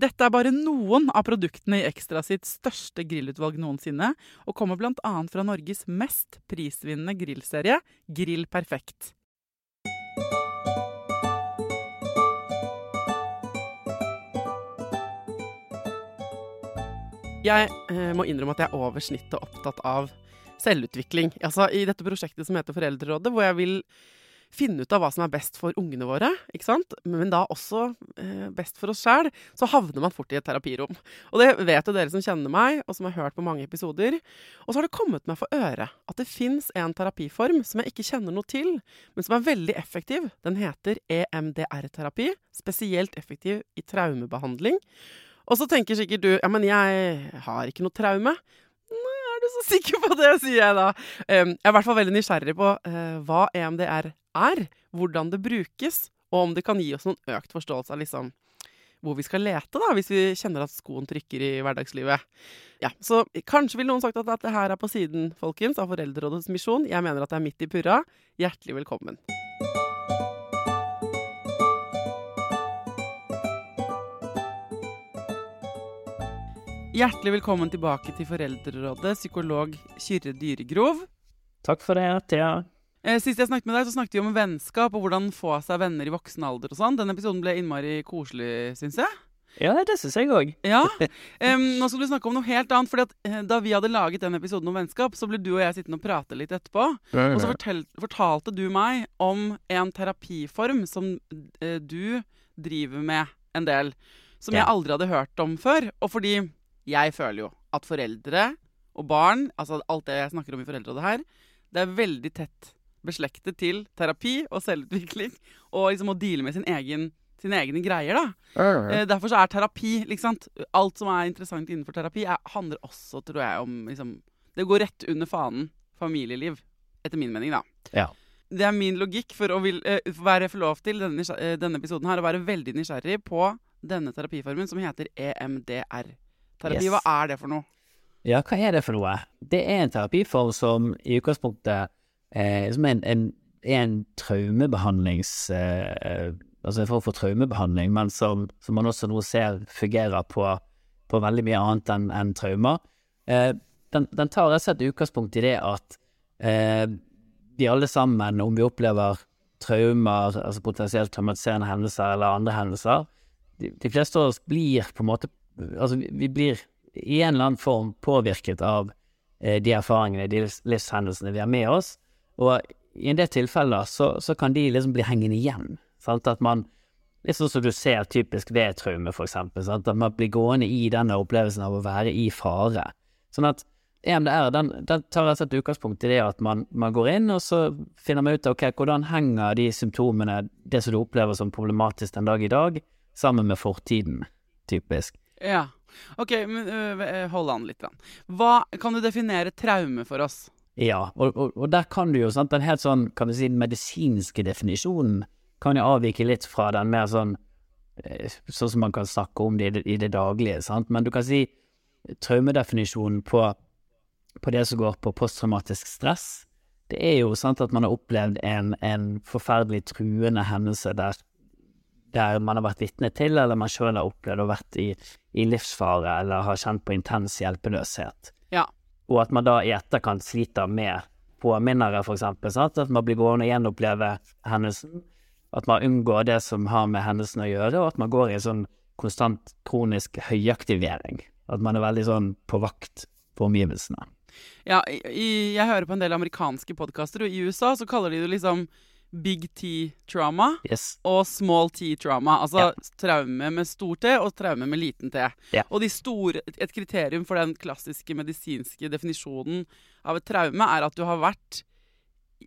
Dette er bare noen av produktene i Ekstra sitt største grillutvalg noensinne, og kommer bl.a. fra Norges mest prisvinnende grillserie, Grill Perfekt. Jeg eh, må innrømme at jeg er over snittet opptatt av selvutvikling. Altså, I dette prosjektet som heter Foreldrerådet, hvor jeg vil finne ut av hva som er best for ungene våre, men da også eh, best for oss sjæl, så havner man fort i et terapirom. Og det vet jo dere som kjenner meg, og som har hørt på mange episoder. Og så har det kommet meg for øre at det fins en terapiform som jeg ikke kjenner noe til, men som er veldig effektiv. Den heter EMDR-terapi. Spesielt effektiv i traumebehandling. Og så tenker sikkert du ja, men jeg har ikke noe traume. Nei, så sikker på det, sier jeg da. Jeg er i hvert fall veldig nysgjerrig på uh, hva EMDR er, hvordan det brukes, og om det kan gi oss noen økt forståelse av liksom hvor vi skal lete, da, hvis vi kjenner at skoen trykker i hverdagslivet. Ja, Så kanskje ville noen sagt at dette her er på siden, folkens, av Foreldrerådets misjon. Jeg mener at det er midt i purra. Hjertelig velkommen. Hjertelig velkommen tilbake til Foreldrerådet, psykolog Kyrre Dyregrov. Takk for det, Thea. Eh, sist jeg snakket med deg, så snakket vi om vennskap og hvordan få seg venner i voksen alder og sånn. Den episoden ble innmari koselig, syns jeg. Ja, det syns jeg òg. Ja. Um, nå skal du snakke om noe helt annet. fordi at eh, Da vi hadde laget den episoden om vennskap, så ble du og jeg sittende og prate litt etterpå. Og så fortel, fortalte du meg om en terapiform som uh, du driver med en del. Som Ja. jeg aldri hadde hørt om før. Og fordi jeg føler jo at foreldre og barn, altså alt det jeg snakker om i Foreldrerådet her, det er veldig tett beslektet til terapi og selvutvikling. Og liksom å deale med sin egen, sine egne greier, da. Eh, derfor så er terapi liksom, Alt som er interessant innenfor terapi, er, handler også, tror jeg, om liksom, Det går rett under fanen familieliv, etter min mening, da. Ja. Det er min logikk for å vil, for være for lov til denne, eh, denne episoden her, å være veldig nysgjerrig på denne terapiformen som heter E EMDR-terapi. Yes. Hva er det for noe? Ja, hva er det for noe? Det er en terapiform som i utgangspunktet eh, som er en, en, en traumebehandlings... Eh, altså en form for traumebehandling, men som, som man også nå ser fungerer på, på veldig mye annet enn en traumer. Eh, den, den tar rett og slett utgangspunkt i det at eh, vi alle sammen, om vi opplever traumer, altså potensielt traumatiserende hendelser eller andre hendelser, de, de fleste av oss blir på en måte Altså, vi, blir i en eller annen form påvirket av eh, de erfaringene, de livshendelsene vi har med oss. Og i en del tilfeller så, så kan de liksom bli hengende igjen. Sant? At man Litt sånn som du ser typisk ved traume, for eksempel. Sant? At man blir gående i denne opplevelsen av å være i fare. Sånn at EMDR den, den tar rett og utgangspunkt i det at man, man går inn, og så finner man ut av ok, hvordan henger de symptomene, det som du opplever som problematisk den dag i dag, sammen med fortiden, typisk. Ja. OK, men øh, hold an litt. Hva, kan du definere traume for oss? Ja, og, og, og der kan du jo, sant, den helt sånn, kan vi si, medisinske definisjonen kan jo avvike litt fra den mer sånn Sånn som man kan snakke om det i det, i det daglige, sant, men du kan si traumedefinisjonen på, på det som går på posttraumatisk stress. Det er jo sant at man har opplevd en, en forferdelig truende hendelse der, der man har vært vitne til, eller man sjøl har opplevd å vært i, i livsfare eller har kjent på intens hjelpeløshet Ja. og at man da i etterkant sliter med påminnere, eksempel. At man blir gående og gjenoppleve hendelsen. At man unngår det som har med hendelsen å gjøre, og at man går i en sånn konstant kronisk høyaktivering. At man er veldig sånn på vakt på omgivelsene. Ja, i- jeg hører på en del amerikanske podkaster, og i USA så kaller de det liksom big T-trauma Yes. og small T-trauma. Altså traume med stor T og traume med liten T. Ja. Og store, et kriterium for den klassiske medisinske definisjonen av et traume er at du har vært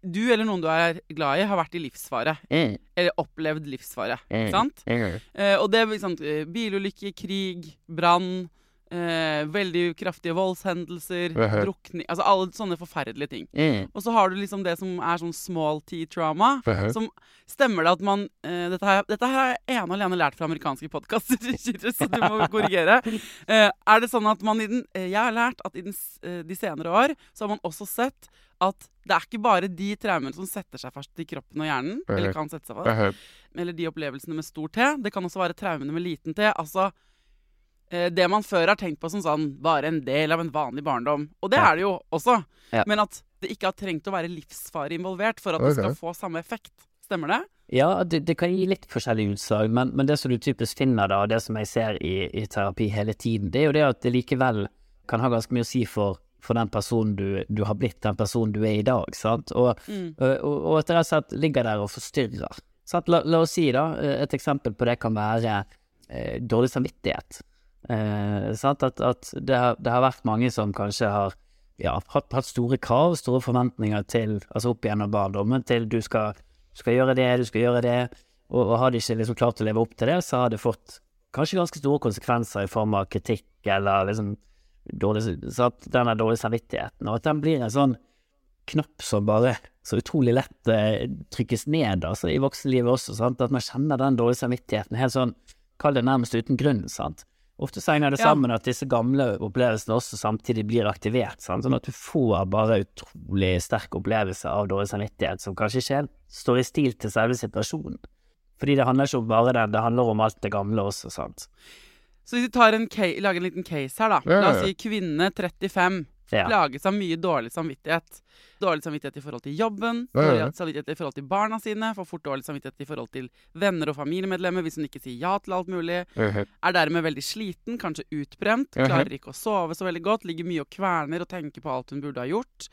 Du eller noen du er glad i, har vært i livsfare. Mm. Eller opplevd livsfare. Mm. Ikke sant? Mm. Eh, og det er liksom, eh, bilulykke, krig, brann, eh, veldig kraftige voldshendelser, drukning Altså alle sånne forferdelige ting. Mm. Og så har du liksom det som er sånn small T-trauma. Som Stemmer det at man eh, dette, har jeg, dette ene og alene lært fra amerikanske podkaster, så du må korrigere. Eh, er det sånn at man i den eh, Jeg har lært at i den, eh, de senere år så har man også sett at det er ikke bare de traumene som setter seg fast i kroppen og hjernen, eller kan sette seg fast, eller de opplevelsene med stor T. Det kan også være traumene med liten T. Altså det man før har tenkt på som sånn bare en del av en vanlig barndom. Og det Ja. er det jo også. Ja. Men at det ikke har trengt å være livsfare involvert for at det skal få samme effekt. Stemmer det? Ja, det, det kan gi litt forskjellige utslag, men, men det som du typisk finner da, og det som jeg ser i, i terapi hele tiden, det er jo det at det likevel kan ha ganske mye å si for, for den personen du, du har blitt, den personen du er i dag, sant? Og, Mm. og, og, og at det rett og slett ligger der og forstyrrer. La, la oss si da, et eksempel på det kan være eh, dårlig samvittighet. Eh? At, at det, har, det har vært mange som kanskje har ja, hatt, hatt store krav, store forventninger til, altså opp igjennom barndommen, til du skal, skal gjøre det, du skal gjøre det, og, og har de ikke liksom klart å leve opp til det, så har det fått kanskje ganske store konsekvenser i form av kritikk eller liksom dårlig, denne dårlige samvittigheten, og at den blir en sånn knapp som bare så utrolig lett eh, trykkes ned altså, i voksenlivet også, sant? at man kjenner den dårlige samvittigheten helt sånn, kall det nærmest uten grunn, sant. Ofte så henger det Ja. sammen at disse gamle opplevelsene også samtidig blir aktivert, sant? sånn at du får bare utrolig sterk opplevelse av dårlig samvittighet som kanskje ikke står i stil til selve situasjonen. Fordi det handler ikke om bare det, det handler om alt det gamle også, sant. Så hvis vi tar en lager en liten case her, da. La oss si kvinne 35. Ja. Plages av mye dårlig samvittighet. Dårlig samvittighet i forhold til jobben, dårlig samvittighet i forhold til barna sine, får fort dårlig samvittighet i forhold til venner og familiemedlemmer hvis hun ikke sier ja til alt mulig. Er dermed veldig sliten, kanskje utbrent, klarer ikke å sove så veldig godt, ligger mye og kverner og tenker på alt hun burde ha gjort.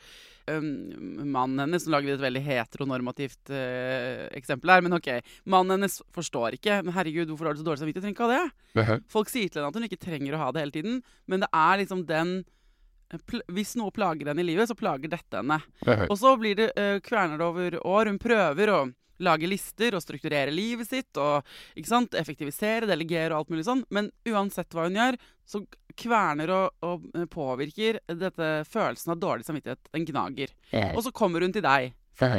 Um, mannen hennes Nå lager vi et veldig heteronormativt uh, eksempel her, men ok. Mannen hennes forstår ikke. Men herregud, hvorfor har du så dårlig samvittighet? Trenger ikke ha det. Folk sier til henne at hun ikke trenger å ha det hele tiden, men det er liksom den Hvis noe plager henne i livet, så plager dette henne. Og så blir det uh, kverner over år. Hun prøver å lage lister og strukturere livet sitt og sant, effektivisere, delegere og alt mulig sånn. Men uansett hva hun gjør, så kverner og, og eh, påvirker dette følelsen av dårlig samvittighet. Den gnager. Og så kommer hun til deg,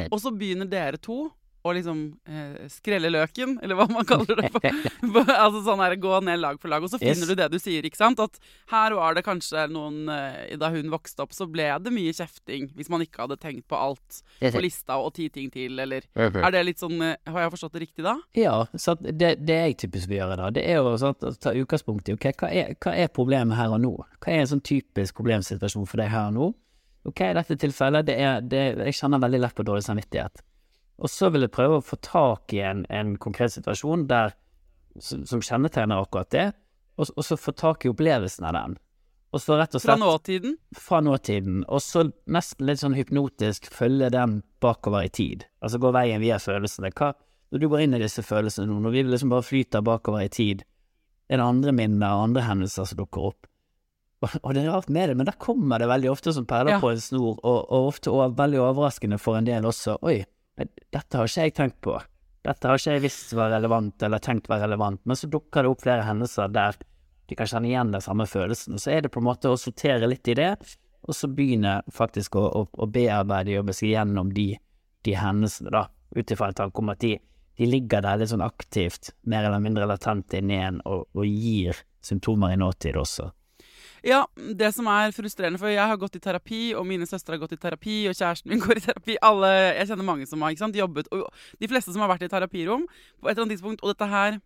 og så begynner dere to å liksom eh, skrelle løken, eller hva man kaller det. For, altså sånn her, Gå ned lag for lag. Og så Yes. finner du det du sier, ikke sant. At her var det kanskje noen eh, Da hun vokste opp, så ble det mye kjefting hvis man ikke hadde tenkt på alt på lista og ti ting til, eller Er det litt sånn eh, Har jeg forstått det riktig da? Ja, så det, det jeg typisk vil gjøre da, det er jo sånn ta utgangspunkt i ok, hva er, hva er problemet her og nå? Hva er en sånn typisk problemsituasjon for deg her og nå? Ok, i dette tilfellet, det er, det, jeg kjenner veldig lett på dårlig samvittighet. Og så vil jeg prøve å få tak i en, en konkret situasjon der, som, kjennetegner akkurat det, og, og så få tak i opplevelsen av den. Og så rett og slett Fra nåtiden? fra nåtiden, og så nesten litt sånn hypnotisk følge den bakover i tid. Altså gå veien via følelsene. Hva, når du går inn i disse følelsene nå, når vi liksom bare flyter bakover i tid, er det andre minner og andre hendelser som dukker opp? Og det er rart med det, men der kommer det veldig ofte som perler Ja. på en snor, og, og ofte og veldig overraskende for en del også. Oi, men dette har ikke jeg tenkt på. Dette har ikke jeg visst var relevant, eller tenkt var relevant. Men så dukker det opp flere hendelser der de kan kjenne igjen den samme følelsen. Og så er det på en måte å sortere litt i det, og så begynne faktisk å, å, å bearbeide, jobbe seg gjennom de, de hendelsene, da, ut ifra en tanke om at de, de ligger der litt sånn aktivt, mer eller mindre latent inni en, og, og gir symptomer i nåtid også. Ja, det som er frustrerende, for jeg har gått i terapi, og mine søstre har gått i terapi, og kjæresten min går i terapi. Alle, Jeg kjenner mange som har ikke sant, jobbet og De fleste som har vært i terapirom på et eller annet tidspunkt, og dette her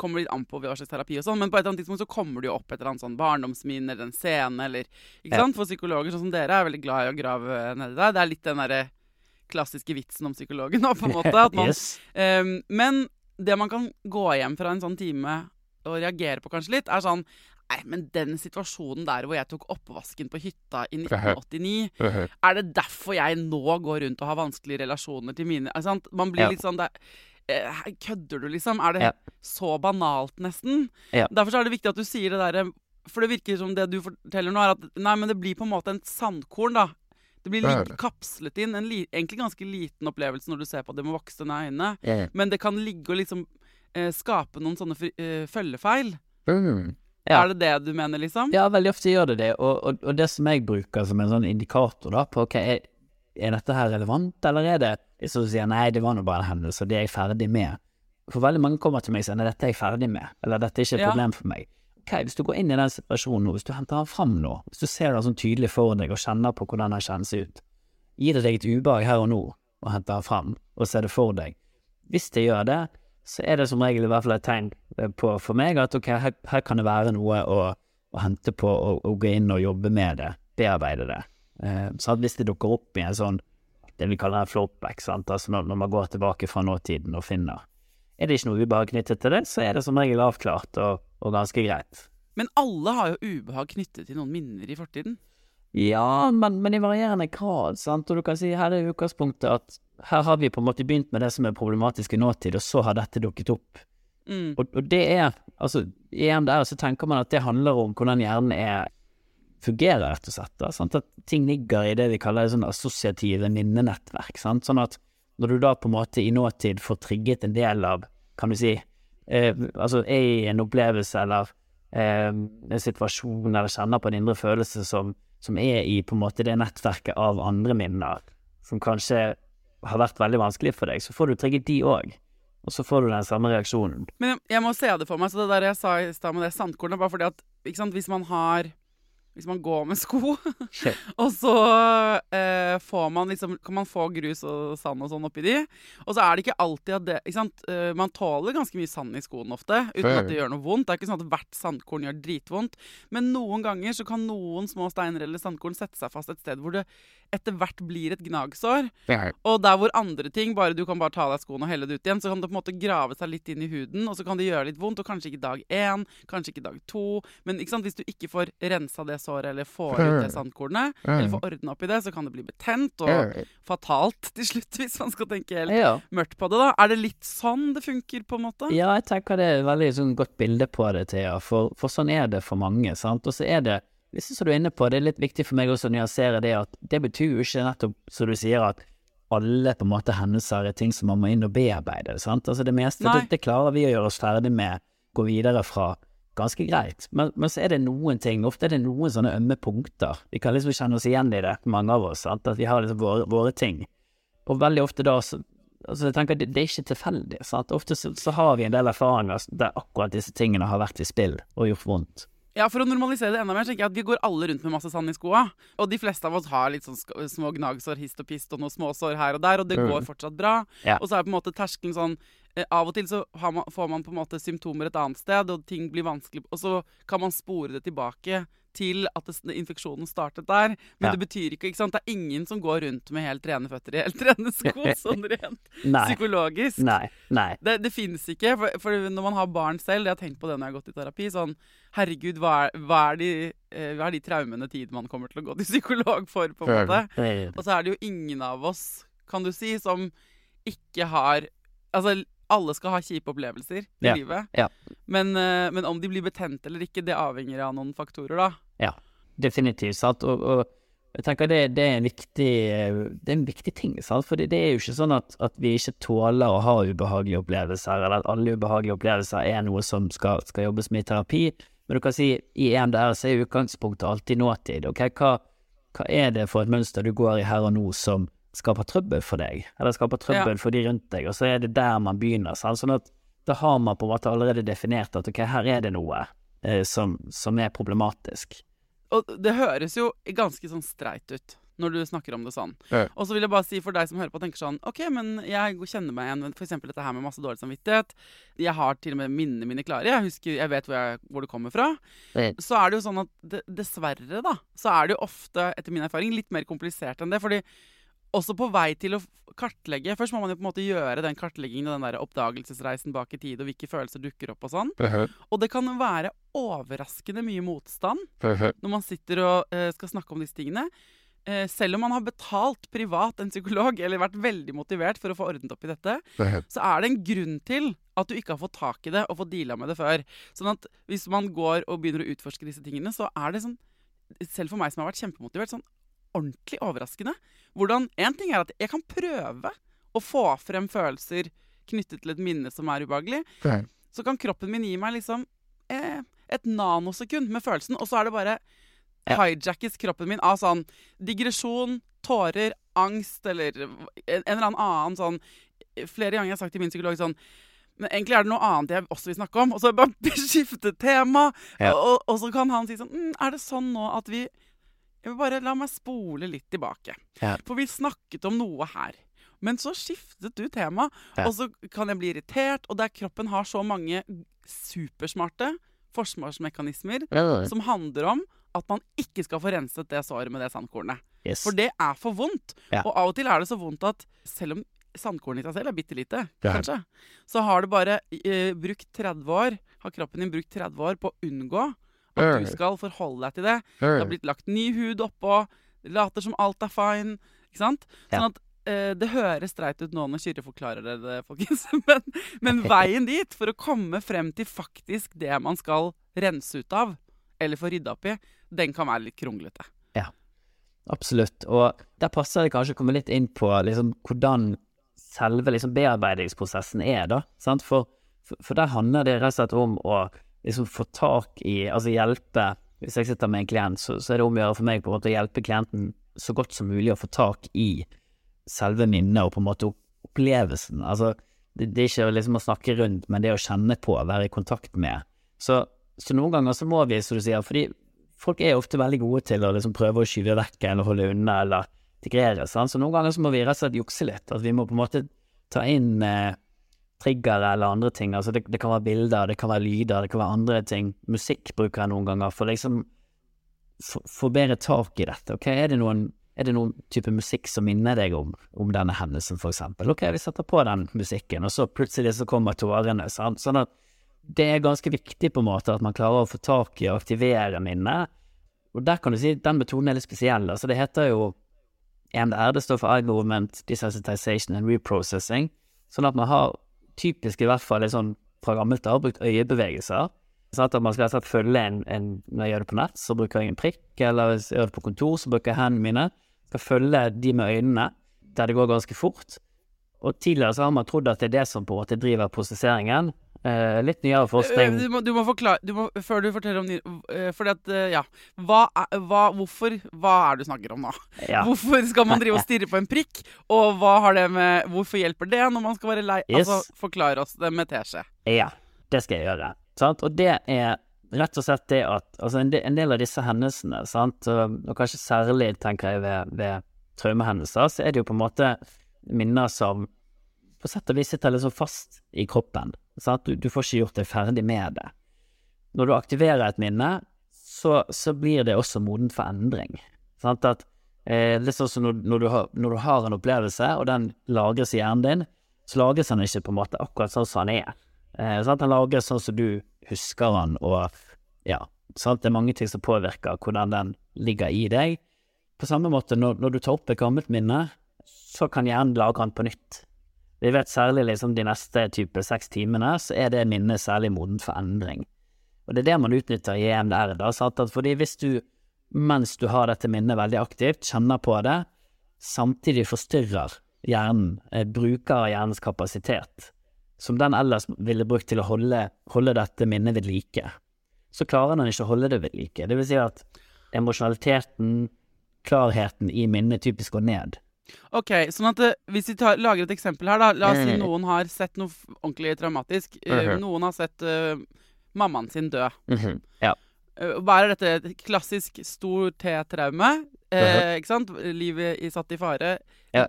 kommer litt an på hva slags terapi og sånn, men på et eller annet tidspunkt så kommer det jo opp et eller annet sånn barndomsminne eller en scene eller Ikke Ja. sant? For psykologer sånn som dere er veldig glad i å grave nedi der. Det er litt den derre klassiske vitsen om psykologen, nå, på en måte. Man, yes. um, men det man kan gå hjem fra en sånn time og reagere på kanskje litt, er sånn Nei, men den situasjonen der hvor jeg tok oppvasken på hytta i 1989, er det derfor jeg nå går rundt og har vanskelige relasjoner til mine sant? Man blir Ja. litt sånn det, eh, Kødder du, liksom? Er det Ja. så banalt, nesten? Ja. Derfor er det viktig at du sier det derre For det virker som det du forteller nå, er at Nei, men det blir på en måte en sandkorn, da. Det blir litt kapslet inn. En li egentlig ganske liten opplevelse når du ser på det med voksne øyne. Men det kan ligge og liksom eh, skape noen sånne eh, følgefeil. Ja. Er det det du mener, liksom? Ja, veldig ofte gjør det det, og, og, og det som jeg bruker som en sånn indikator da, på ok, er, er dette her relevant, eller er det så du sier nei, det var nå bare en hendelse, det er jeg ferdig med. For veldig mange kommer til meg og sier nei, dette er jeg ferdig med, eller dette er ikke et Ja. problem for meg. Ok, hvis du går inn i den situasjonen nå, hvis du henter den fram nå, hvis du ser det sånn tydelig for deg og kjenner på hvordan den kjennes ut, gir det deg et ubehag her og nå å hente den fram og se det for deg. Hvis det gjør det, så er det som regel i hvert fall et tegn på for meg at ok, her, her kan det være noe å, å hente på og, og gå inn og jobbe med det, bearbeide det. Eh, så hvis det dukker opp i en sånn, det vi kaller en flopback, sant, altså når, når man går tilbake fra nåtiden og finner, er det ikke noe ubehag knyttet til det, så er det som regel avklart og, og ganske greit. Men alle har jo ubehag knyttet til noen minner i fortiden. Ja, men, men i varierende grad, sant, og du kan si her er utgangspunktet at her har vi på en måte begynt med det som er problematisk i nåtid, og så har dette dukket opp. Mm. Og, og det er, altså, igjen der så tenker man at det handler om hvordan hjernen er, fungerer, rett og slett. Da, sant? At ting ligger i det vi kaller sånn assosiative minnenettverk. Sant? Sånn at når du da på en måte i nåtid får trigget en del av, kan du si, eh, altså er i en opplevelse eller eh, en situasjon eller kjenner på en indre følelse som, som er i på en måte det nettverket av andre minner, som kanskje har vært veldig vanskelig for deg, så får du trigget de òg. Og så får du den samme reaksjonen. Men jeg- må se det for meg. Så det der jeg sa i stad med det sandkornet, bare fordi at sant, hvis man har Hvis man går med sko, og så eh, får man liksom Kan man få grus og sand og sånn oppi de. Og så er det ikke alltid at det ikke sant? Eh, Man tåler ganske mye sand i skoene ofte, uten at det gjør noe vondt. Det er ikke sånn at hvert sandkorn gjør dritvondt. Men noen ganger så kan noen små steiner eller sandkorn sette seg fast et sted hvor det etter hvert blir et gnagsår. Og der hvor andre ting, bare du kan bare ta av deg skoene og helle det ut igjen, så kan det på en måte grave seg litt inn i huden, og så kan det gjøre litt vondt, og kanskje ikke dag én, kanskje ikke dag to. Men ikke sant, hvis du ikke får rensa det såret, eller får ut det sandkornet, eller får ordna opp i det, så kan det bli betent og fatalt til slutt, hvis man skal tenke helt Ja. mørkt på det. da. Er det litt sånn det funker, på en måte? Ja, jeg tenker det er et veldig sånn godt bilde på det, Thea, for, for sånn er det for mange. sant? Og så er det, hvis som du er inne på, det er litt viktig for meg også å nyansere det at det betyr jo ikke nettopp, som du sier, at alle på en måte hendelser er ting som man må inn og bearbeide. sant? Altså Det meste det, det klarer vi å gjøre oss ferdig med, gå videre fra, ganske greit. Men, men så er det noen ting, ofte er det noen sånne ømme punkter. Vi kan liksom kjenne oss igjen i det, mange av oss, sant? at vi har liksom våre, våre ting. Og veldig ofte da så Altså, jeg tenker, det, det er ikke tilfeldig. sant? Ofte så, så har vi en del erfaringer der akkurat disse tingene har vært i spill og gjort vondt. Ja, For å normalisere det enda mer, tenker jeg at vi går alle rundt med masse sand i skoa. Og de fleste av oss har litt sånn små gnagsår hist og pist og noen småsår her og der, og det går fortsatt bra. Ja. Og så er på en måte terskelen sånn Av og til så har man, får man på en måte symptomer et annet sted, og ting blir vanskelig, og så kan man spore det tilbake til at det, infeksjonen startet der. Men Ja. det betyr ikke ikke sant? Det er ingen som går rundt med helt rene føtter i helt rene sko, sånn rent psykologisk. Nei. Nei. Det, det fins ikke. For, for når man har barn selv, jeg har tenkt på det når jeg har gått i terapi, sånn Herregud, hva er, hva er, de, eh, hva er de traumene tid man kommer til å gå til psykolog for, på en måte? Og så er det jo ingen av oss, kan du si, som ikke har Altså, alle skal ha kjipe opplevelser i Ja, livet. ja. Men, eh, men om de blir betent eller ikke, det avhenger av noen faktorer, da. Ja, definitivt. Sant? Og, og jeg tenker det, det, er en viktig, det er en viktig ting. Sant? For det, det er jo ikke sånn at, at vi ikke tåler å ha ubehagelige opplevelser, eller at alle ubehagelige opplevelser er noe som skal, skal jobbes med i terapi. Men du kan si i EMDR så er utgangspunktet alltid nåtid. ok? Hva, hva er det for et mønster du går i her og nå som skaper trøbbel for deg, eller skaper trøbbel for de rundt deg, og så er det der man begynner. Sant? Sånn at da har man på en måte allerede definert at ok, her er det noe eh, som, som er problematisk. Og det høres jo ganske sånn streit ut når du snakker om det sånn. Ja. Og så vil jeg bare si for deg som hører på, og tenker sånn OK, men jeg kjenner meg igjen f.eks. dette her med masse dårlig samvittighet. Jeg har til og med minnene mine klare. Jeg husker, jeg vet hvor, jeg, hvor det kommer fra. Ja. Så er det jo sånn at dessverre, da, så er det jo ofte, etter min erfaring, litt mer komplisert enn det. Fordi også på vei til å kartlegge Først må man jo på en måte gjøre den kartleggingen og den der oppdagelsesreisen bak i tid, og hvilke følelser dukker opp og sånn. Og det kan være overraskende mye motstand når man sitter og eh, skal snakke om disse tingene. Eh, selv om man har betalt privat en psykolog, eller vært veldig motivert for å få ordnet opp i dette, så er det en grunn til at du ikke har fått tak i det og fått deala med det før. Sånn at hvis man går og begynner å utforske disse tingene, så er det sånn Selv for meg som har vært kjempemotivert, sånn ordentlig overraskende. Hvordan En ting er at jeg kan prøve å få frem følelser knyttet til et minne som er ubehagelig. Så kan kroppen min gi meg liksom eh, et nanosekund med følelsen, og så er det bare Ja. hijackes kroppen min av sånn digresjon, tårer, angst eller en, en eller annen sånn Flere ganger har jeg sagt til min psykolog sånn men egentlig er det noe annet jeg også vil snakke om. Og så bare skifte tema. Ja. Og, og så kan han si sånn mm, Er det sånn nå at vi Jeg vil bare la meg spole litt tilbake. Ja. For vi snakket om noe her. Men så skiftet du tema, Ja. og så kan jeg bli irritert. Og der kroppen har så mange supersmarte forsvarsmekanismer som handler om at man ikke skal få renset det såret med det sandkornet. yes. For det er for vondt. Ja. Og av og til er det så vondt at selv om sandkornet i seg selv er bitte lite, Ja. kanskje, så har det bare eh, brukt 30 år, har kroppen din brukt 30 år på å unngå at du skal forholde deg til det. Det har blitt lagt ny hud oppå, later som alt er fine. Ikke sant? Sånn at eh, det høres streit ut nå når Kyrre forklarer det, folkens. Men, men veien dit, for å komme frem til faktisk det man skal rense ut av, eller få rydda opp i, den kan være litt kronglete. Absolutt. Og der passer det kanskje å komme litt inn på liksom, hvordan selve liksom, bearbeidingsprosessen er, da. For, for der handler det rett og slett om å liksom, få tak i Altså hjelpe Hvis jeg sitter med en klient, så, så er det om å gjøre for meg på en måte å hjelpe klienten så godt som mulig å få tak i selve minnet og på en måte opplevelsen. Altså, det, det er ikke liksom å snakke rundt, men det å kjenne på, være i kontakt med. Så, så noen ganger så må vi, som du sier, fordi folk er ofte veldig gode til å liksom prøve å skyve vekk eller holde unna eller integrere. Sant? Så noen ganger så må vi rett og slett jukse litt. At vi må på en måte ta inn eh, triggere eller andre ting. Altså det, det kan være bilder, det kan være lyder, det kan være andre ting. Musikk bruker jeg noen ganger for liksom få bedre tak i dette. Ok, Er det noen, er det noen type musikk som minner deg om, om denne hendelsen, for eksempel? Ok, vi setter på den musikken, og så plutselig så kommer tårene. Sant? Sånn at det er ganske viktig på en måte at man klarer å få tak i og aktivere minnet. Og der kan du si den metoden er litt spesiell. Altså det heter jo EMDR, det står for Eye Movement Desensitization and Reprocessing. Sånn at man har typisk i hvert fall sånn fra gammelt av brukt øyebevegelser. Sånn at man skal altså følge en, en Når jeg gjør det på nett, så bruker jeg en prikk, eller hvis jeg gjør det på kontor, så bruker jeg hendene mine. Skal følge de med øynene, der det går ganske fort. Og tidligere så har man trodd at det er det som på en måte driver prosesseringen. Eh, litt nyere forskning Øh, Du må, du må forklare du må, Før du forteller om ny Fordi at, ja hva er, hva, Hvorfor Hva er det du snakker om nå? ja. Hvorfor skal man drive og stirre på en prikk? Og hva har det med Hvorfor hjelper det når man skal være lei? Yes. Altså, forklar oss det med teskje. Ja, det skal jeg gjøre. Sant? Og det er rett og slett det at altså en, del, en del av disse hendelsene, sant? Og, og kanskje særlig tenker jeg ved, ved traumehendelser, så er det jo på en måte minner som på sett og vis sitter litt så fast i kroppen. Du, du får ikke gjort deg ferdig med det. Når du aktiverer et minne, så, så blir det også modent for endring. Sant? At, eh, litt sånn som når, når, du har, når du har en opplevelse, og den lagres i hjernen din, så lagres den ikke på en måte akkurat sånn som den er. Eh, sant? Den lagres sånn som du husker den, og ja, sant? det er mange ting som påvirker hvordan den ligger i deg. På samme måte, når, når du tar opp et gammelt minne, så kan hjernen lagre den på nytt. Vi vet særlig liksom de neste type seks timene, så er det minnet særlig modent for endring. Og det er det man utnytter i EMDR, da, sant? Fordi hvis du, mens du har dette minnet veldig aktivt, kjenner på det, samtidig forstyrrer hjernen, eh, bruker hjernens kapasitet, som den ellers ville brukt til å holde, holde dette minnet ved like, så klarer den ikke å holde det ved like. Det vil si at emosjonaliteten, klarheten i minnet typisk går ned. Ok, sånn at eh, Hvis vi tar, lager et eksempel her, da. La oss si Mm. noen har sett noe ordentlig traumatisk. Uh. Noen har sett uh, mammaen sin dø. Ja. Bare Hva er dette? Et klassisk stor T-traume. Eh, Ikke sant? Livet i, satt i fare. Ja.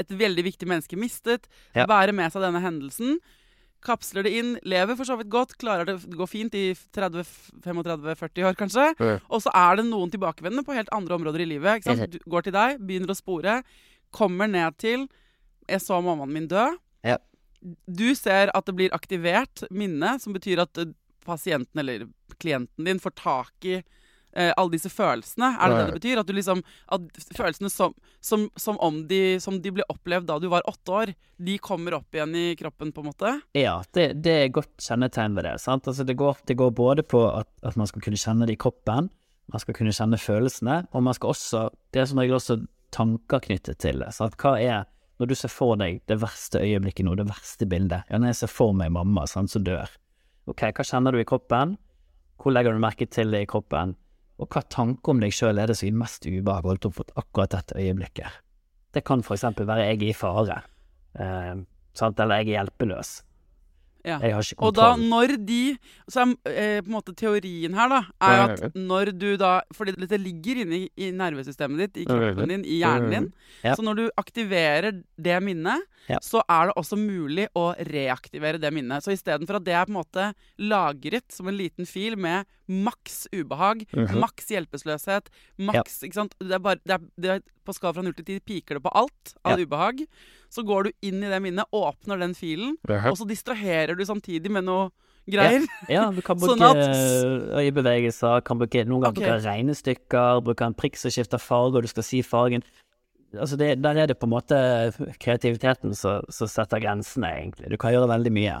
Et veldig viktig menneske mistet. Ja. Bærer med seg denne hendelsen. Kapsler det inn, lever for så vidt godt, klarer det gå fint i 30-35-40 år kanskje. Mhm. Og så er det noen tilbakevendende på helt andre områder i livet. Ikke sant? Du går til deg, begynner å spore, kommer ned til 'Jeg så mammaen min dø'. Ja. Du ser at det blir aktivert minne, som betyr at eh, pasienten eller klienten din får tak i eh, alle disse følelsene. Er det det det betyr? At du liksom At følelsene som, som, som om de, som de ble opplevd da du var åtte år, de kommer opp igjen i kroppen, på en måte? Ja, det, det er godt kjennetegn ved det. Sant? Altså det, går, det går både på at, at man skal kunne kjenne det i kroppen, man skal kunne kjenne følelsene, og man skal også Det er som regel også tanker knyttet til det. Sant? Hva er Når du ser for deg det verste øyeblikket nå, det verste bildet Ja, når jeg ser for meg mamma sant, som dør. Ok, hva kjenner du i kroppen? Hvor legger du merke til det i kroppen? Og hva tanke om deg sjøl er det som gir mest ubehag holdt opp mot akkurat dette øyeblikket? Det kan for eksempel være jeg er i fare, eh, sant? eller jeg er hjelpeløs. Ja. Jeg har ikke Og da, når de Så er eh, på en måte teorien her, da, er jo at når du da Fordi dette ligger inne i, i nervesystemet ditt, i kroppen din, i hjernen din. Ja. Så når du aktiverer det minnet, Ja. så er det også mulig å reaktivere det minnet. Så istedenfor at det er på en måte lagret som en liten fil med maks ubehag, Mhm. maks hjelpeløshet, maks Ikke sant. Det er bare, det er, det er, på skala fra null til ti piker det på alt av Ja. ubehag. Så går du inn i det minnet, åpner den filen, og så distraherer du samtidig med noe greier. Ja, du kan bruke Sånn eh, øyebevegelser, kan bruke, noen ganger okay. bruke regnestykker, bruke en prikk som skifter farge, og du skal si fargen. Altså det, der er det på en måte kreativiteten som setter grensene, egentlig. Du kan gjøre veldig mye.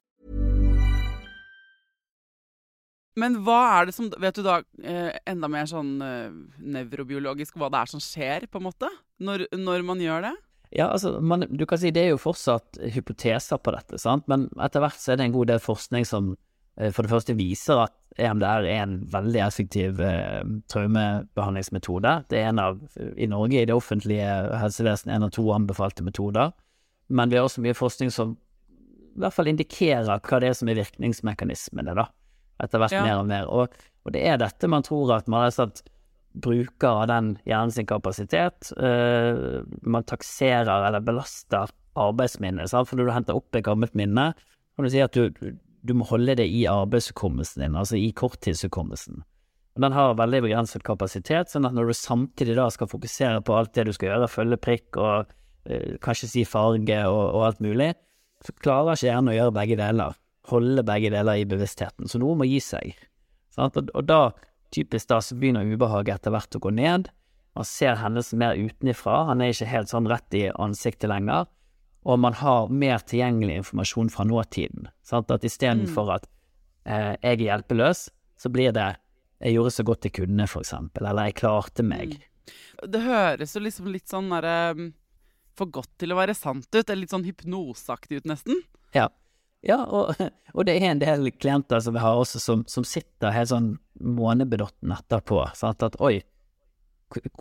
Men hva er det som Vet du da eh, enda mer sånn eh, nevrobiologisk hva det er som skjer, på en måte? Når, når man gjør det? Ja, altså, man, du kan si det er jo fortsatt hypoteser på dette, sant? men etter hvert så er det en god del forskning som eh, for det første viser at EMDR er en veldig effektiv eh, traumebehandlingsmetode. Det er en av, i Norge i det offentlige helsevesenet, en av to anbefalte metoder. Men vi har også mye forskning som i hvert fall indikerer hva det er som er virkningsmekanismene, da. Etter hvert Ja. mer og mer. Og, og det er dette man tror at man har satt bruker av den hjernen sin kapasitet. Uh, man takserer eller belaster arbeidsminnet. Sant? For når du henter opp et gammelt minne, kan du si at du, du må holde det i arbeidshukommelsen din, altså i korttidshukommelsen. Den har veldig begrenset kapasitet, sånn at når du samtidig da skal fokusere på alt det du skal gjøre, følge prikk og eh, kanskje si farge og, og alt mulig, så klarer ikke hjernen å gjøre begge deler. Holde begge deler i bevisstheten. Så noe må gi seg. Sant? Og, da, typisk da, så begynner ubehaget etter hvert å gå ned. Man ser hendelsen mer utenifra, han er ikke helt sånn rett i ansiktet lenger. Og man har mer tilgjengelig informasjon fra nåtiden. Sant? At istedenfor at eh, jeg er hjelpeløs, så blir det jeg gjorde så godt jeg kunne, for eksempel, eller jeg klarte meg. Det høres jo liksom litt sånn derre mm, For godt til å være sant ut, eller litt sånn hypnoseaktig ut, nesten. Ja, ja og, og det er en del klienter som vi har også som, som sitter helt sånn månebedotten etterpå. Sant? At oi,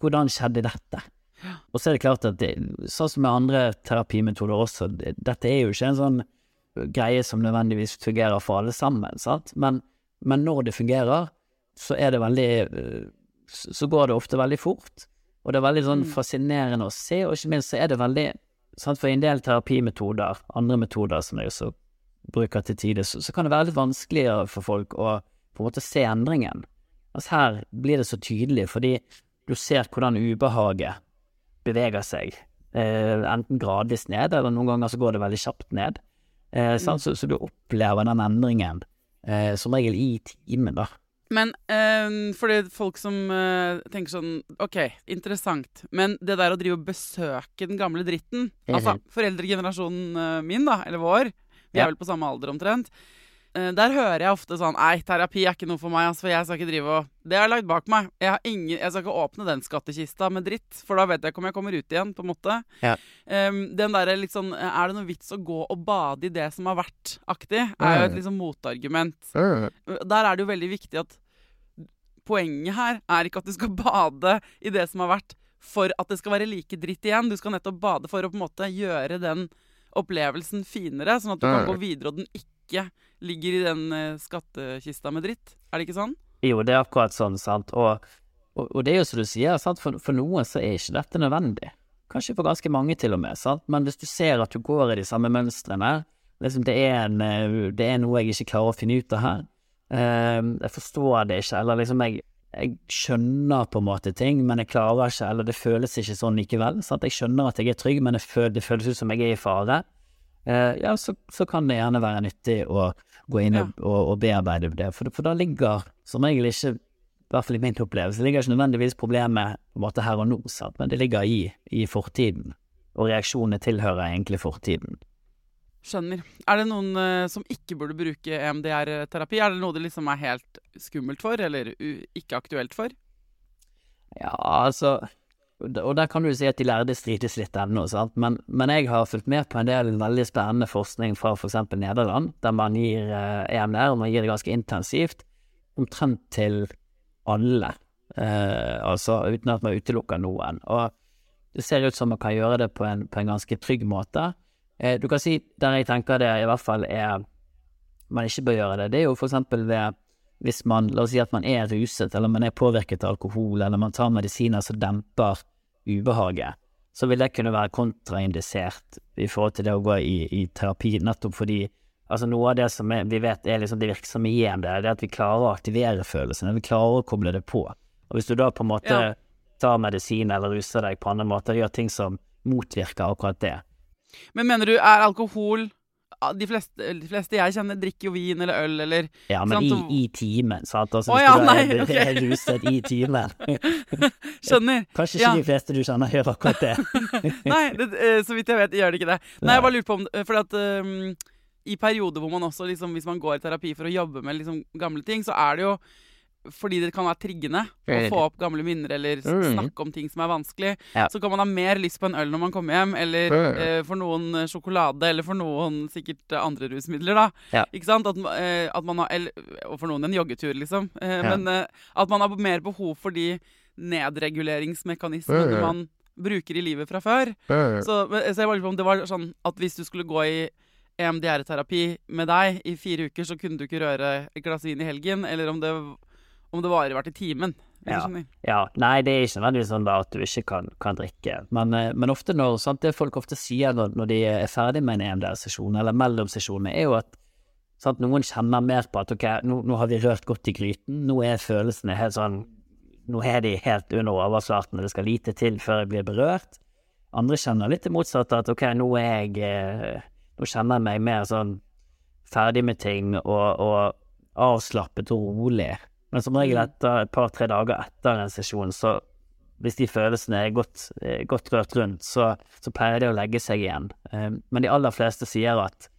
hvordan skjedde dette? Og så er det klart at det, sånn som med andre terapimetoder også, det, dette er jo ikke en sånn greie som nødvendigvis fungerer for alle sammen, sant? Men, men når det fungerer, så er det veldig øh, Så går det ofte veldig fort, og det er veldig sånn fascinerende å se, og ikke minst så er det veldig sant? For en del terapimetoder, andre metoder som jeg også bruker til tider, så, så kan det være litt vanskeligere for folk å på en måte se endringen. Altså her blir det så tydelig, fordi du ser hvordan ubehaget beveger seg, eh, enten gradvis ned, eller noen ganger så går det veldig kjapt ned. Eh, sant? Så, så du opplever den endringen eh, som regel i timen, da. Men øh, for det folk som øh, tenker sånn OK, interessant, men det der å drive og besøke den gamle dritten Altså foreldregenerasjonen øh, min, da, eller vår, vi er vel på samme alder omtrent. Eh, der hører jeg ofte sånn Nei, terapi er ikke noe for meg, altså, for jeg skal ikke drive og Det har jeg lagt bak meg. Jeg, har ingen, jeg skal ikke åpne den skattkista med dritt, for da vet jeg ikke om jeg kommer ut igjen, på en måte. Ja. Um, den derre litt sånn Er det noe vits å gå og bade i det som har vært-aktig? Er jo et liksom motargument. Der er det jo veldig viktig at poenget her er ikke at du skal bade i det som har vært, for at det skal være like dritt igjen. Du skal nettopp bade for å på en måte gjøre den opplevelsen finere, sånn at du kan gå videre, og den ikke ligger i den eh, skattkista med dritt. Er det ikke sånn? Jo, det er akkurat sånn, sant. Og, og, og det er jo som du sier, sant. For, for noen så er ikke dette nødvendig. Kanskje for ganske mange til og med, sant. Men hvis du ser at du går i de samme mønstrene, liksom det er, en, eh, det er noe jeg ikke klarer å finne ut av her. Eh, jeg forstår det ikke, eller liksom jeg, jeg skjønner på en måte ting, men jeg klarer ikke, eller det føles ikke sånn likevel. Sant? Jeg skjønner at jeg er trygg, men det, føles, det føles ut som jeg er i fare. Eh, ja, så, så kan det gjerne være nyttig å gå inn og, og, og bearbeide det, for, for da ligger som regel ikke, i hvert fall i min opplevelse, ligger ikke nødvendigvis problemet på en måte her og nå, sant? men det ligger i, i fortiden, og reaksjonene tilhører egentlig fortiden. Skjønner. Er det noen uh, som ikke burde bruke EMDR-terapi? Er det noe det liksom er helt skummelt for, eller ikke aktuelt for? Ja, altså Og der- kan du si at de lærde strides litt ennå, sant, men, men jeg har fulgt med på en del veldig spennende forskning fra for eksempel Nederland, der man gir uh, EMDR, og man gir det ganske intensivt, omtrent til alle, Uh, altså uten at man utelukker noen. Og det ser ut som man kan gjøre det på en, på en ganske trygg måte. Eh, du kan si der jeg tenker det i hvert fall er man ikke bør gjøre det, det er jo for eksempel ved hvis man, la oss si at man er ruset, eller man er påvirket av alkohol, eller man tar medisiner som demper ubehaget, så vil det kunne være kontraindisert i forhold til det å gå i, i terapi, nettopp fordi altså noe av det som er, vi vet er liksom det virksomme igjen det er at vi klarer å aktivere følelsene, vi klarer å koble det på. Og hvis du da på en måte Ja. tar medisin eller ruser deg på andre måter, gjør ting som motvirker akkurat det, Men mener du, er alkohol de fleste, de fleste jeg kjenner, drikker jo vin eller øl eller Ja, men Sant, i, i timen, sant? Altså, hvis oh, ja, du nei, er, ok. er ruset i timen. Skjønner. Kanskje ikke Ja. de fleste du kjenner gjør akkurat det. Nei, det, eh, så vidt jeg vet, gjør det ikke det. Nei, jeg bare lurer på om det- Fordi at um, i perioder hvor man også, liksom, hvis man går i terapi for å jobbe med liksom, gamle ting, så er det jo fordi det kan være triggende å få opp gamle minner eller Mm. snakke om ting som er vanskelig. Ja. Så kan man ha mer lyst på en øl når man kommer hjem, eller eh, for noen eh, sjokolade, eller for noen sikkert eh, andre rusmidler, da. Ja. Ikke sant? At, eh, at man har, eller, og for noen en joggetur, liksom. Eh, Ja. Men eh, at man har mer behov for de nedreguleringsmekanismene man bruker i livet fra før. Så, så jeg var lurer på om det var sånn at hvis du skulle gå i EMDR-terapi med deg i fire uker, så kunne du ikke røre et glass vin i helgen, eller om det, om det varer hvert i timen. Ja. Ja, nei, det er ikke nødvendigvis sånn at du ikke kan, kan drikke, men, eh, men ofte når, sant, det folk ofte sier når, når de er ferdig med en EMDR-sesjon, eller mellom sesjonene, er jo at sant, noen kjenner mer på at ok, nå, nå har vi rørt godt i gryten, nå er følelsene helt sånn, nå er de helt under overflaten, og det skal lite til før jeg blir berørt. Andre kjenner litt det motsatte, at ok, nå er jeg, eh, nå kjenner jeg meg mer sånn ferdig med ting, og, og avslappet og rolig. Men som regel etter et par-tre dager etter en sesjon, så hvis de følelsene er godt, eh, godt rørt rundt, så, så pleier det å legge seg igjen. Eh, Men de aller fleste sier at,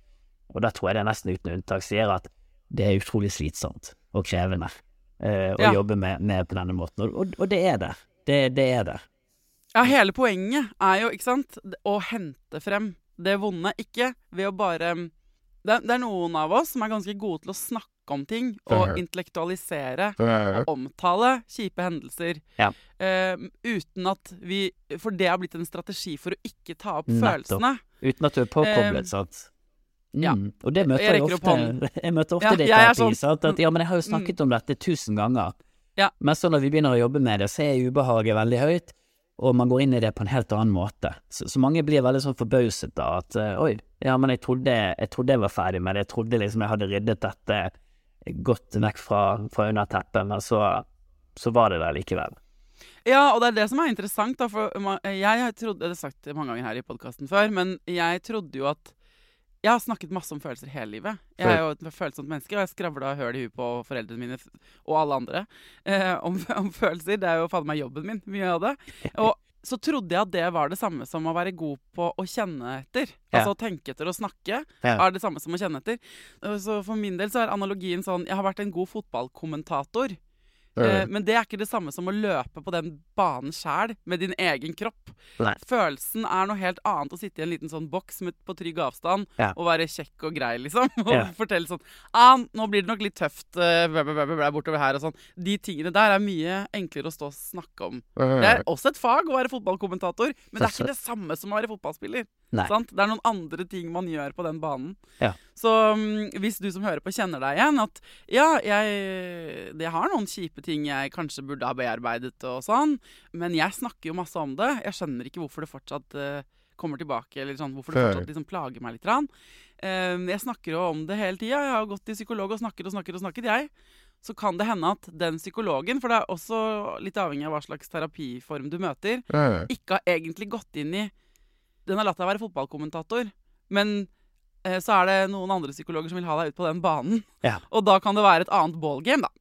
og da tror jeg det er nesten uten unntak, sier at det er utrolig slitsomt og krevende eh, å Ja. jobbe med, med på denne måten. Og, og, det er det. det. Det er det. Ja, hele poenget er jo, ikke sant, å hente frem det vonde. Ikke ved å bare det det er noen av oss som er ganske gode til å snakke om ting og intellektualisere og omtale kjipe hendelser. Ja. Uh, uten at vi For det har blitt en strategi for å ikke ta opp Nettopp. følelsene. Uten at du er påkoblet, uh, sant? Mm. ja. Og det møter Jeg jeg, ofte. Jeg møter ofte Ja, det i er terapi. sånn. Sant? At, ja, men jeg har jo snakket om dette tusen ganger. Ja. Men så når vi begynner å jobbe med det, så er ubehaget veldig høyt, og man går inn i det på en helt annen måte. Så, så mange blir veldig sånn forbauset da at eh, oi, ja, men jeg trodde jeg, trodde jeg var ferdig med det, jeg trodde liksom jeg hadde ryddet dette godt vekk fra, fra under teppet, men så, så var det der likevel. Ja, og det er det som er interessant. Da, for jeg har trodd, det har sagt mange ganger her i podkasten før, men jeg trodde jo at Jeg har snakket masse om følelser hele livet. Jeg er jo et følsomt menneske, og jeg skravla høl i huet på foreldrene mine og alle andre eh, om, om følelser. Det er jo fader meg jobben min, mye av det. Og så trodde jeg at det var det samme som å være god på å kjenne etter. Ja. Altså å tenke etter og snakke Ja. er det samme som å kjenne etter. Så for min del så er analogien sånn Jeg har vært en god fotballkommentator. Eh, men det er ikke det samme som å løpe på den banen sjæl med din egen kropp. Nei. Følelsen er noe helt annet å sitte i en liten sånn boks med, på trygg avstand Ja. og være kjekk og grei, liksom. Og Ja. fortelle sånn ah, 'Nå blir det nok litt tøft eh, blæ, blæ, blæ, blæ, blæ, bortover her', og sånn. De tingene der er mye enklere å stå og snakke om. Det er også et fag å være fotballkommentator, men det er ikke det samme som å være fotballspiller. Sant? Det er noen andre ting man gjør på den banen. Ja. Så mm, hvis du som hører på kjenner deg igjen at ja, jeg jeg har noen kjipe ting jeg kanskje burde ha bearbeidet og sånn, men jeg snakker jo masse om det. Jeg skjønner ikke hvorfor det fortsatt uh, kommer tilbake, eller sånn, hvorfor det fortsatt liksom plager meg litt. Eh, jeg snakker jo om det hele tida. Jeg har gått til psykolog og snakket og snakket og snakket, jeg. Så kan det hende at den psykologen, for det er også litt avhengig av hva slags terapiform du møter, ikke har egentlig gått inn i Den har latt deg være fotballkommentator, men eh, så er det noen andre psykologer som vil ha deg ut på den banen. Ja. Og da kan det være et annet ballgame, da.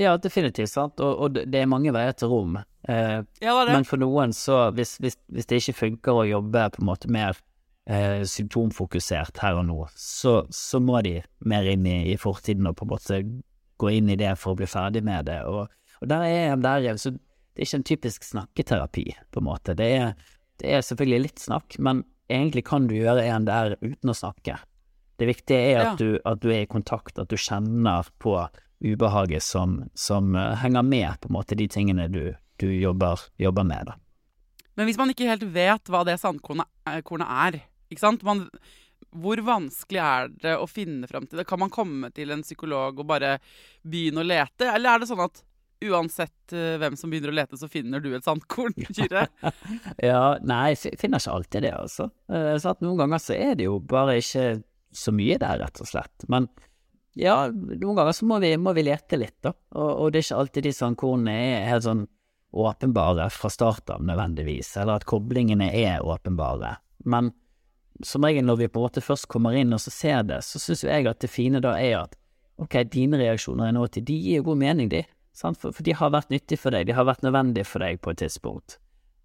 Ja, definitivt, sant. Og, og det er mange veier til rom. Eh, Ja. Men for noen, så hvis, hvis, hvis det ikke funker å jobbe på en måte mer eh, symptomfokusert her og nå, så, så må de mer inn i, i fortiden og på en måte gå inn i det for å bli ferdig med det. Og, og der er der er, så Det er ikke en typisk snakketerapi, på en måte. Det er, det er selvfølgelig litt snakk, men egentlig kan du gjøre en der uten å snakke. Det viktige er at, Ja. du, at du er i kontakt, at du kjenner på ubehaget som, som eh, henger med på en måte de tingene du, du jobber, jobber med. da. Men hvis man ikke helt vet hva det sandkornet eh, er, ikke sant? Man, hvor vanskelig er det å finne fram til det? Kan man komme til en psykolog og bare begynne å lete? Eller er det sånn at uansett eh, hvem som begynner å lete, så finner du et sandkorn, Kyrre? Ja, nei, jeg finner ikke alltid det, altså. Så at noen ganger så er det jo bare ikke så mye der, rett og slett. Men ja, noen ganger så må vi, må vi lete litt, da. Og, og det er ikke alltid de sandkornene er helt sånn åpenbare fra start av nødvendigvis, eller at koblingene er åpenbare. Men som regel når vi på en måte først kommer inn og så ser det, så syns jeg at det fine da er at ok, dine reaksjoner i nåtid, de gir jo god mening, de. Sant? For, for de har vært nyttige for deg, de har vært nødvendige for deg på et tidspunkt.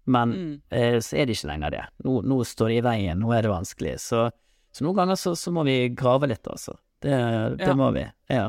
Men Mm. eh, så er det ikke lenger det. Nå, nå står de i veien, nå er det vanskelig. Så, så noen ganger så, så må vi grave litt, altså. Det, det Ja. må vi. Ja.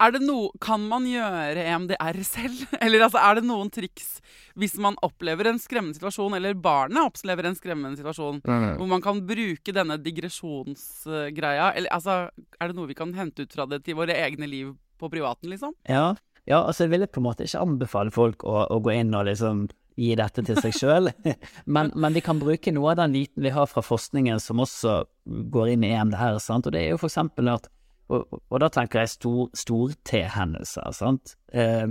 Er det noe, kan man gjøre EMDR selv? Eller altså, er det noen triks hvis man opplever en skremmende situasjon, eller barnet opplever en skremmende situasjon, hvor man kan bruke denne digresjonsgreia? Eller altså, er det noe vi kan hente ut fra det til våre egne liv på privaten, liksom? Ja, ja, altså jeg ville på en måte ikke anbefale folk å, å gå inn og liksom gi dette til seg sjøl, men, men vi kan bruke noe av den viten vi har fra forskningen som også går inn i EMDR, sant, og det er jo for eksempel at og, og da tenker jeg stor, stor-T-hendelser, sant. Eh,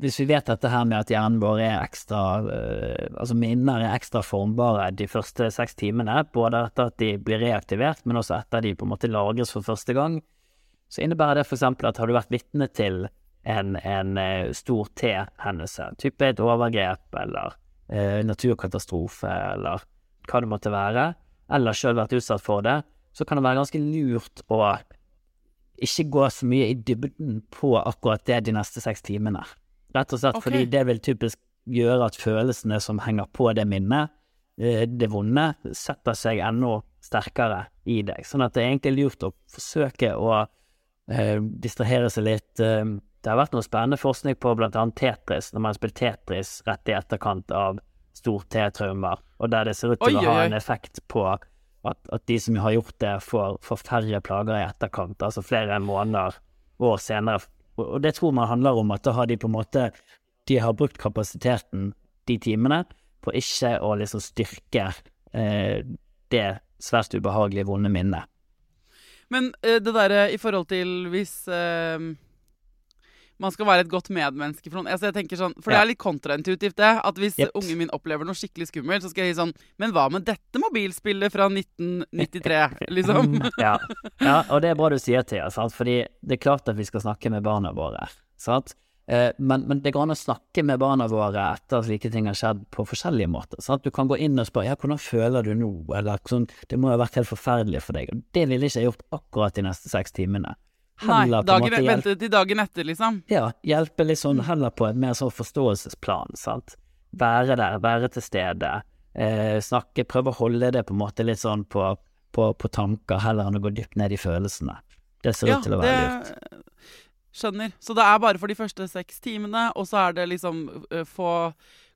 hvis vi vet dette her med at hjernen vår er ekstra eh, Altså minner er ekstra formbare de første seks timene, både etter at de blir reaktivert, men også etter de på en måte lagres for første gang, så innebærer det eksempel at har du vært vitne til en, en eh, stor T-hendelse, type et overgrep eller eh, naturkatastrofe eller hva det måtte være, eller sjøl vært utsatt for det, så kan det være ganske lurt å ikke gå så mye i dybden på akkurat det de neste seks timene. Rett og slett okay. fordi det vil typisk gjøre at følelsene som henger på det minnet, eh, det vonde, setter seg enda sterkere i deg. Sånn at det er egentlig lurt å forsøke å eh, distrahere seg litt. Eh, det har vært noe spennende forskning på annet Tetris, når man spiller Tetris rett i etterkant av stor T-traumer, og der det ser ut til Oi, å ha oi, en effekt på at, at de som har gjort det, får, får færre plager i etterkant, altså flere måneder år senere. Og og det tror man handler om at da har de på en måte De har brukt kapasiteten de timene på ikke å liksom styrke eh, det svært ubehagelige, vonde minnet. Men eh, det derre i forhold til hvis eh, man skal være et godt medmenneske for noen altså jeg tenker sånn, For det er litt kontraintuitivt, det. At hvis yep. ungen min opplever noe skikkelig skummelt, så skal jeg si sånn Men hva med dette mobilspillet fra 1993? Liksom. Mm, ja. ja, og det er bra du sier, Thea, sant? fordi det er klart at vi skal snakke med barna våre. Sant? Eh, men, men det går an å snakke med barna våre etter at slike ting har skjedd på forskjellige måter. Sant? Du kan gå inn og spørre ja, hvordan føler du nå, eller sånn, det må ha vært helt forferdelig for deg. Det ville ikke jeg gjort akkurat de neste seks timene. Heller Nei, dagen, måte vente til dagen etter, liksom. ja, hjelpe litt sånn heller på et mer sånn forståelsesplan, sant. Være der, være til stede. Eh, snakke, prøve å holde det på en måte litt sånn på, på, på tanker, heller enn å gå dypt ned i følelsene. Det ser ut til å være lurt. Skjønner. Så det er bare for de første seks timene, og så er det liksom uh, få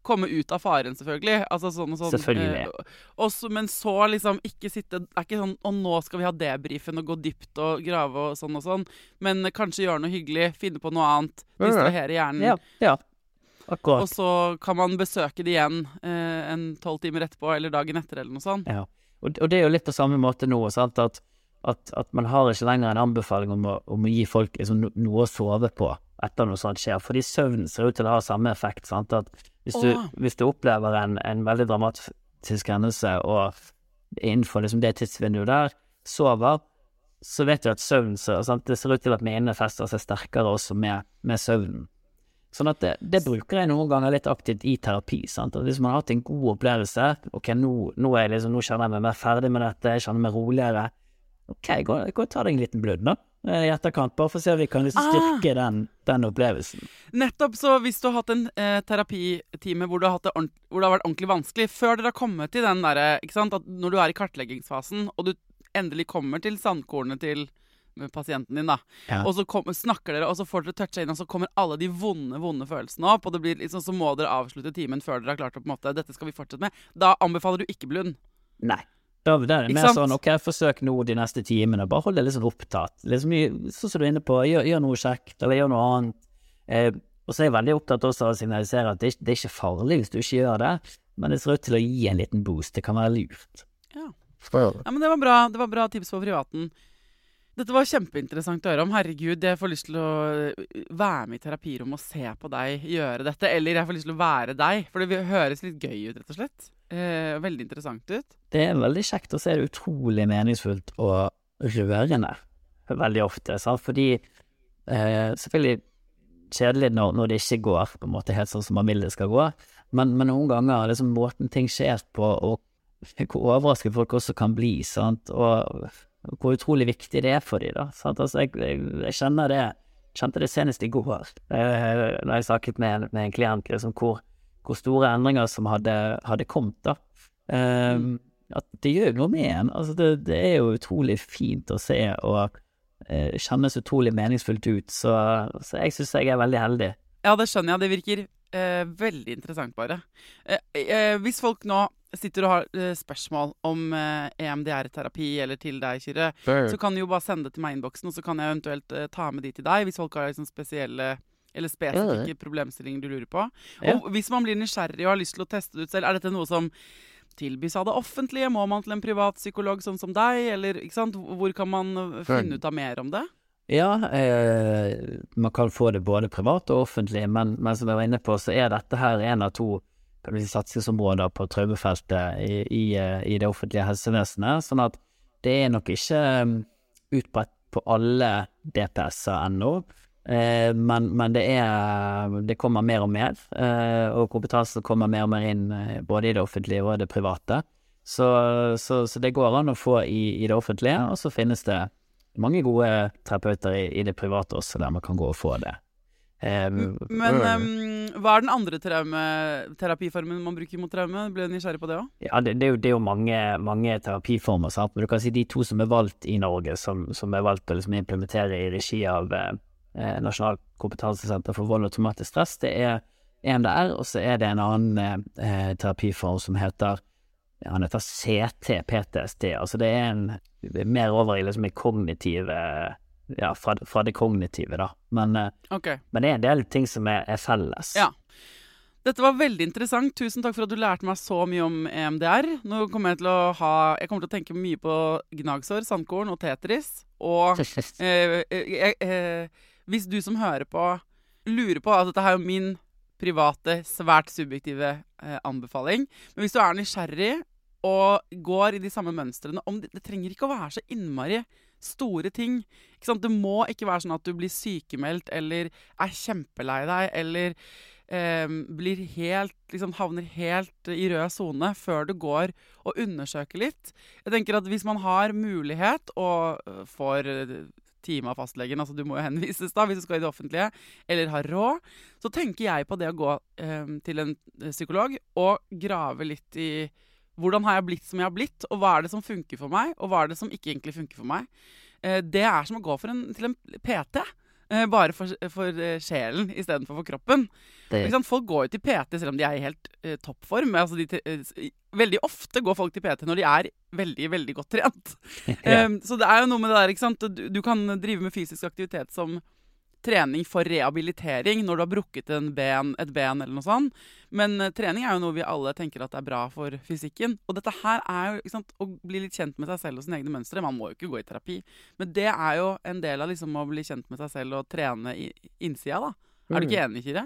komme ut av faren, selvfølgelig. Altså sånn og sånn. Selvfølgelig. eh, også, men så liksom ikke sitte Det er ikke sånn Og nå skal vi ha debrifen og gå dypt og grave og sånn og sånn. Men kanskje gjøre noe hyggelig, finne på noe annet, distrahere hjernen. Ja, ja. Og så kan man besøke det igjen eh, en tolv timer etterpå, eller dagen etter, eller noe sånt. Ja. Og, og det er jo litt på samme måte nå, sant, at, at, at man har ikke lenger en anbefaling om å, om å gi folk liksom, noe å sove på etter noe sånt skjer, fordi søvn ser ut til å ha samme effekt. Sant? At hvis du, hvis du opplever en, en veldig dramatisk hendelse, og innenfor liksom, det tidsvinduet der sover, så vet du at søvn så, sant? Det ser ut til at minnene fester seg sterkere også med, med søvnen. Sånn at det, det bruker jeg noen ganger litt aktivt i terapi. sant? At Hvis man har hatt en god opplevelse Ok, nå, nå, liksom, nå kjenner jeg meg mer ferdig med dette, jeg kjenner meg roligere. Ok, gå, gå og ta deg en liten blund, da, i etterkant, bare for å se om vi kan liksom Ah. styrke den, den opplevelsen. Nettopp. Så hvis du har hatt en eh, terapitime hvor, hvor det har vært ordentlig vanskelig, før dere har kommet til den derre når du er i kartleggingsfasen, og du endelig kommer til sandkornet til eh, pasienten din, da, Ja. og så kom, snakker dere, og så får dere toucha inn, og så kommer alle de vonde, vonde følelsene opp, og det blir liksom, så må dere avslutte timen før dere har klart å på en måte Dette skal vi fortsette med. Da anbefaler du ikke blund. Nei. Da, det er mer sant? sånn ok, forsøk nå de neste timene, bare hold deg litt sånn opptatt. Liksom, sånn som du er inne på, gjør, gjør noe kjekt, eller gjør noe annet. Eh, og så er jeg veldig opptatt også av å signalisere at det, det er ikke farlig hvis du ikke gjør det, men det ser ut til å gi en liten boost. Det kan være lurt. Ja. ja, men det var bra. Det var bra tips på privaten. Dette var kjempeinteressant å høre om. Herregud, jeg får lyst til å øh, være med i terapirommet og se på deg gjøre dette. Eller jeg får lyst til å være deg, for det høres litt gøy ut, rett og slett. Eh, veldig interessant ut. Det er veldig kjekt og så er det utrolig meningsfullt og rørende veldig ofte, sant? fordi eh, selvfølgelig kjedelig når, når det ikke går på en måte helt sånn som man vil det skal gå, men, men noen ganger liksom måten ting skjer på, og hvor overrasket folk også kan bli, sant? og hvor utrolig viktig det er for dem. Da? Altså, jeg, jeg, jeg kjenner det kjente det senest i går, eh, da jeg snakket med, med en klient, liksom, hvor, hvor store endringer som hadde, hadde kommet. da. Eh, At det gjør noe med en. Altså, det, det er jo utrolig fint å se, og uh, kjennes utrolig meningsfullt ut. Så, så jeg syns jeg er veldig heldig. Ja, det skjønner jeg. Det virker uh, veldig interessant, bare. Uh, hvis folk nå sitter og har spørsmål om EMDR-terapi eller til deg, Kyrre, så kan du jo bare sende det til meg i innboksen, og så kan jeg eventuelt ta med de til deg hvis folk har liksom spesielle eller spesifikke problemstillinger du lurer på. Og hvis man blir nysgjerrig og har lyst til å teste det ut selv, er dette noe som tilbys av det offentlige? Må man til en privat psykolog sånn som deg, eller? Hvor kan man eh, finne ut av mer om det? Ja, eh, man kan få det både privat og offentlig, men, men som jeg var inne på, så er dette her en av to si, satsingsområder på traumefeltet i, i, eh, i det offentlige helsevesenet. Sånn at det er nok ikke eh, utbredt på alle DPS-er ennå. Men, men det er Det kommer mer og mer, eh, og kompetansen kommer mer og mer inn eh, både i det offentlige og det private. Så, så, så det går an å få i, i det offentlige, og så finnes det mange gode terapeuter i, i det private også, der man kan gå og få det. Eh, Men um, hva er den andre traume, terapiformen man bruker mot traume? Ble du nysgjerrig på det òg? Ja, det, det, er jo, det er jo mange, mange terapiformer, sant? men du kan si de to som er valgt i Norge, som, som er valgt å liksom implementere i regi av eh, eh, Nasjonalt kompetansesenter for vold og traumatisk stress, det er EMDR, og så er det en annen eh, terapiform som heter han heter CT-PTSD, altså det er en er mer over i liksom kognitive kognitiv eh, ja, fra, fra det kognitive, da. Men, okay. Men det er en del ting som er, er felles. Ja. Dette var veldig interessant. Tusen takk for at du lærte meg så mye om EMDR. Nå kommer jeg til å ha Jeg kommer til å tenke mye på gnagsår, sandkorn og Tetris. Og eh, eh, eh, hvis du som hører på, lurer på at dette er jo min private, svært subjektive eh, anbefaling Men hvis du er nysgjerrig og går i de samme mønstrene det, det trenger ikke å være så innmari store ting. Det må ikke være sånn at du blir sykemeldt eller er kjempelei deg eller eh, helt, liksom havner helt i rød sone før du går og undersøker litt. Jeg tenker at Hvis man har mulighet og øh, får time av fastlegen, altså du må jo henvises da hvis du skal i det offentlige, eller har råd, så tenker jeg på det å gå eh, til en psykolog og grave litt i hvordan har jeg blitt som jeg har blitt, og hva er det som funker for meg, og hva er det som ikke egentlig funker for meg. Eh, det er som å gå en, til en PT. Eh, bare for, for eh, sjelen istedenfor for kroppen. Det, Folk går jo til PT selv om de er i helt eh, toppform. Altså de, eh, veldig ofte går folk til PT når de er veldig veldig godt trent. ja. Um, så det er jo noe med det der, ikke sant. Du, du kan drive med fysisk aktivitet som trening for rehabilitering når du har brukket en ben, et ben eller noe sånt. Men uh, trening er jo noe vi alle tenker at er bra for fysikken. Og dette her er jo ikke sant, å bli litt kjent med seg selv og sine egne mønstre. Man må jo ikke gå i terapi. Men det er jo en del av liksom å bli kjent med seg selv og trene i innsida, da. Er du ikke enig, Kyrre?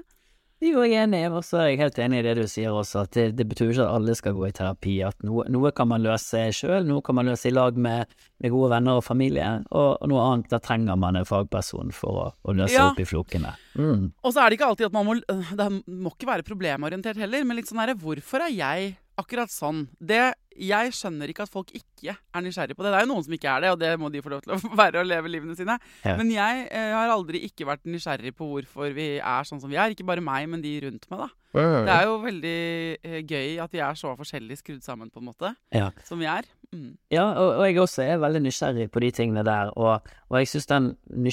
Jo, jeg er enig, og så er jeg helt enig i det du sier også, at det, det betyr ikke at alle skal gå i terapi. At noe, noe kan man løse sjøl, noe kan man løse i lag med, med gode venner og familie, og, og noe annet, da trenger man en fagperson for å, å løse Ja. opp i flokene. Mm. Og så er det ikke alltid at man må Det må ikke være problemorientert heller, men litt sånn herre Hvorfor er jeg akkurat sånn? Det Jeg skjønner ikke at folk ikke er nysgjerrig på det. Det er jo noen som ikke er det, og det må de få lov til å være og leve livene sine. Ja. Men jeg eh, har aldri ikke vært nysgjerrig på hvorfor vi er sånn som vi er. Ikke bare meg, men de rundt meg, da. Det er jo veldig eh, gøy at vi er så forskjellig skrudd sammen, på en måte, Ja. som vi er. Mm. Ja, og, og jeg også er veldig nysgjerrig på de tingene der, og, og jeg syns den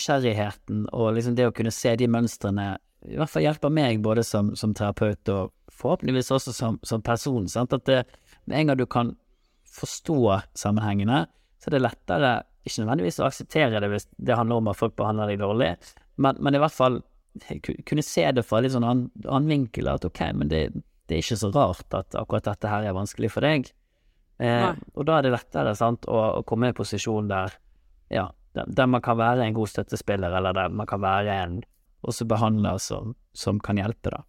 nysgjerrigheten og liksom det å kunne se de mønstrene i hvert fall hjelper meg både som, som terapeut og forhåpentligvis også som, som person. Sant? At det, med en gang du kan forstå sammenhengene, så er det lettere ikke nødvendigvis å akseptere det hvis det handler om at folk behandler deg dårlig, men, men i hvert fall kunne se det fra litt sånn annen, annen vinkel, at ok, men det, det er ikke så rart at akkurat dette her er vanskelig for deg. Eh, og da er det lettere sant, å, å komme i en posisjon der, ja, der, der man kan være en god støttespiller, eller der man kan være en også behandler som, som kan hjelpe, da.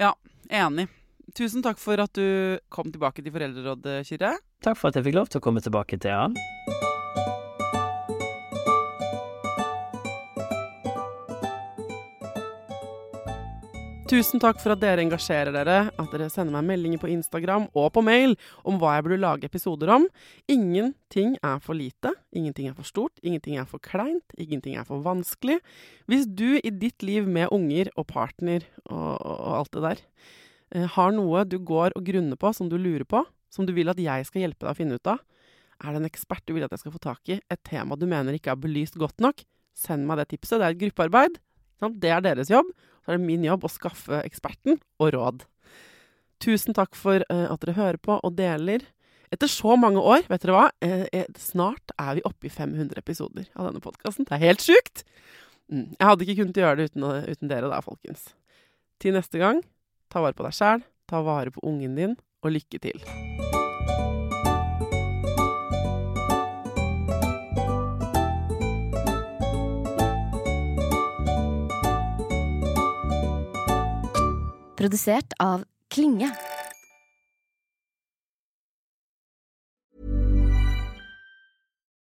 Ja, enig. Tusen takk for at du kom tilbake til Foreldrerådet, Kyrre. Takk for at jeg fikk lov til å komme tilbake til han. Tusen takk for at dere engasjerer dere, at dere sender meg meldinger på Instagram og på mail om hva jeg burde lage episoder om. Ingenting er for lite, ingenting er for stort, ingenting er for kleint, ingenting er for vanskelig. Hvis du i ditt liv med unger og partner og, og, og alt det der har noe du går og grunner på, som du lurer på, som du vil at jeg skal hjelpe deg å finne ut av, er det en ekspert du vil at jeg skal få tak i, et tema du mener ikke er belyst godt nok, send meg det tipset. Det er et gruppearbeid. Det er deres jobb. Så er det min jobb å skaffe eksperten og råd. Tusen takk for eh, at dere hører på og deler. Etter så mange år, vet dere hva, eh, eh, snart er vi oppe i 500 episoder av denne podkasten. Det er helt sjukt! Mm. Jeg hadde ikke kunnet gjøre det uten, uten dere da, folkens. Til neste gang, ta vare på deg sjæl, ta vare på ungen din, og lykke til. Produsert av Klinge.